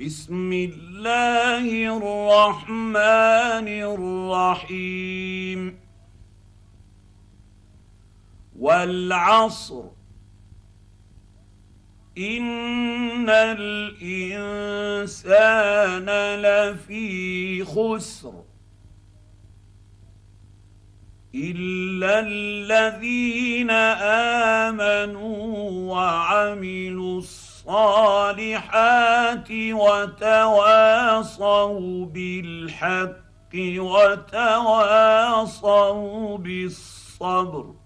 بسم الله الرحمن الرحيم. والعصر. إن الإنسان لفي خسر. إلا الذين آمنوا وعملوا الصالحات. وتواصوا بالحق وتواصوا بالصبر.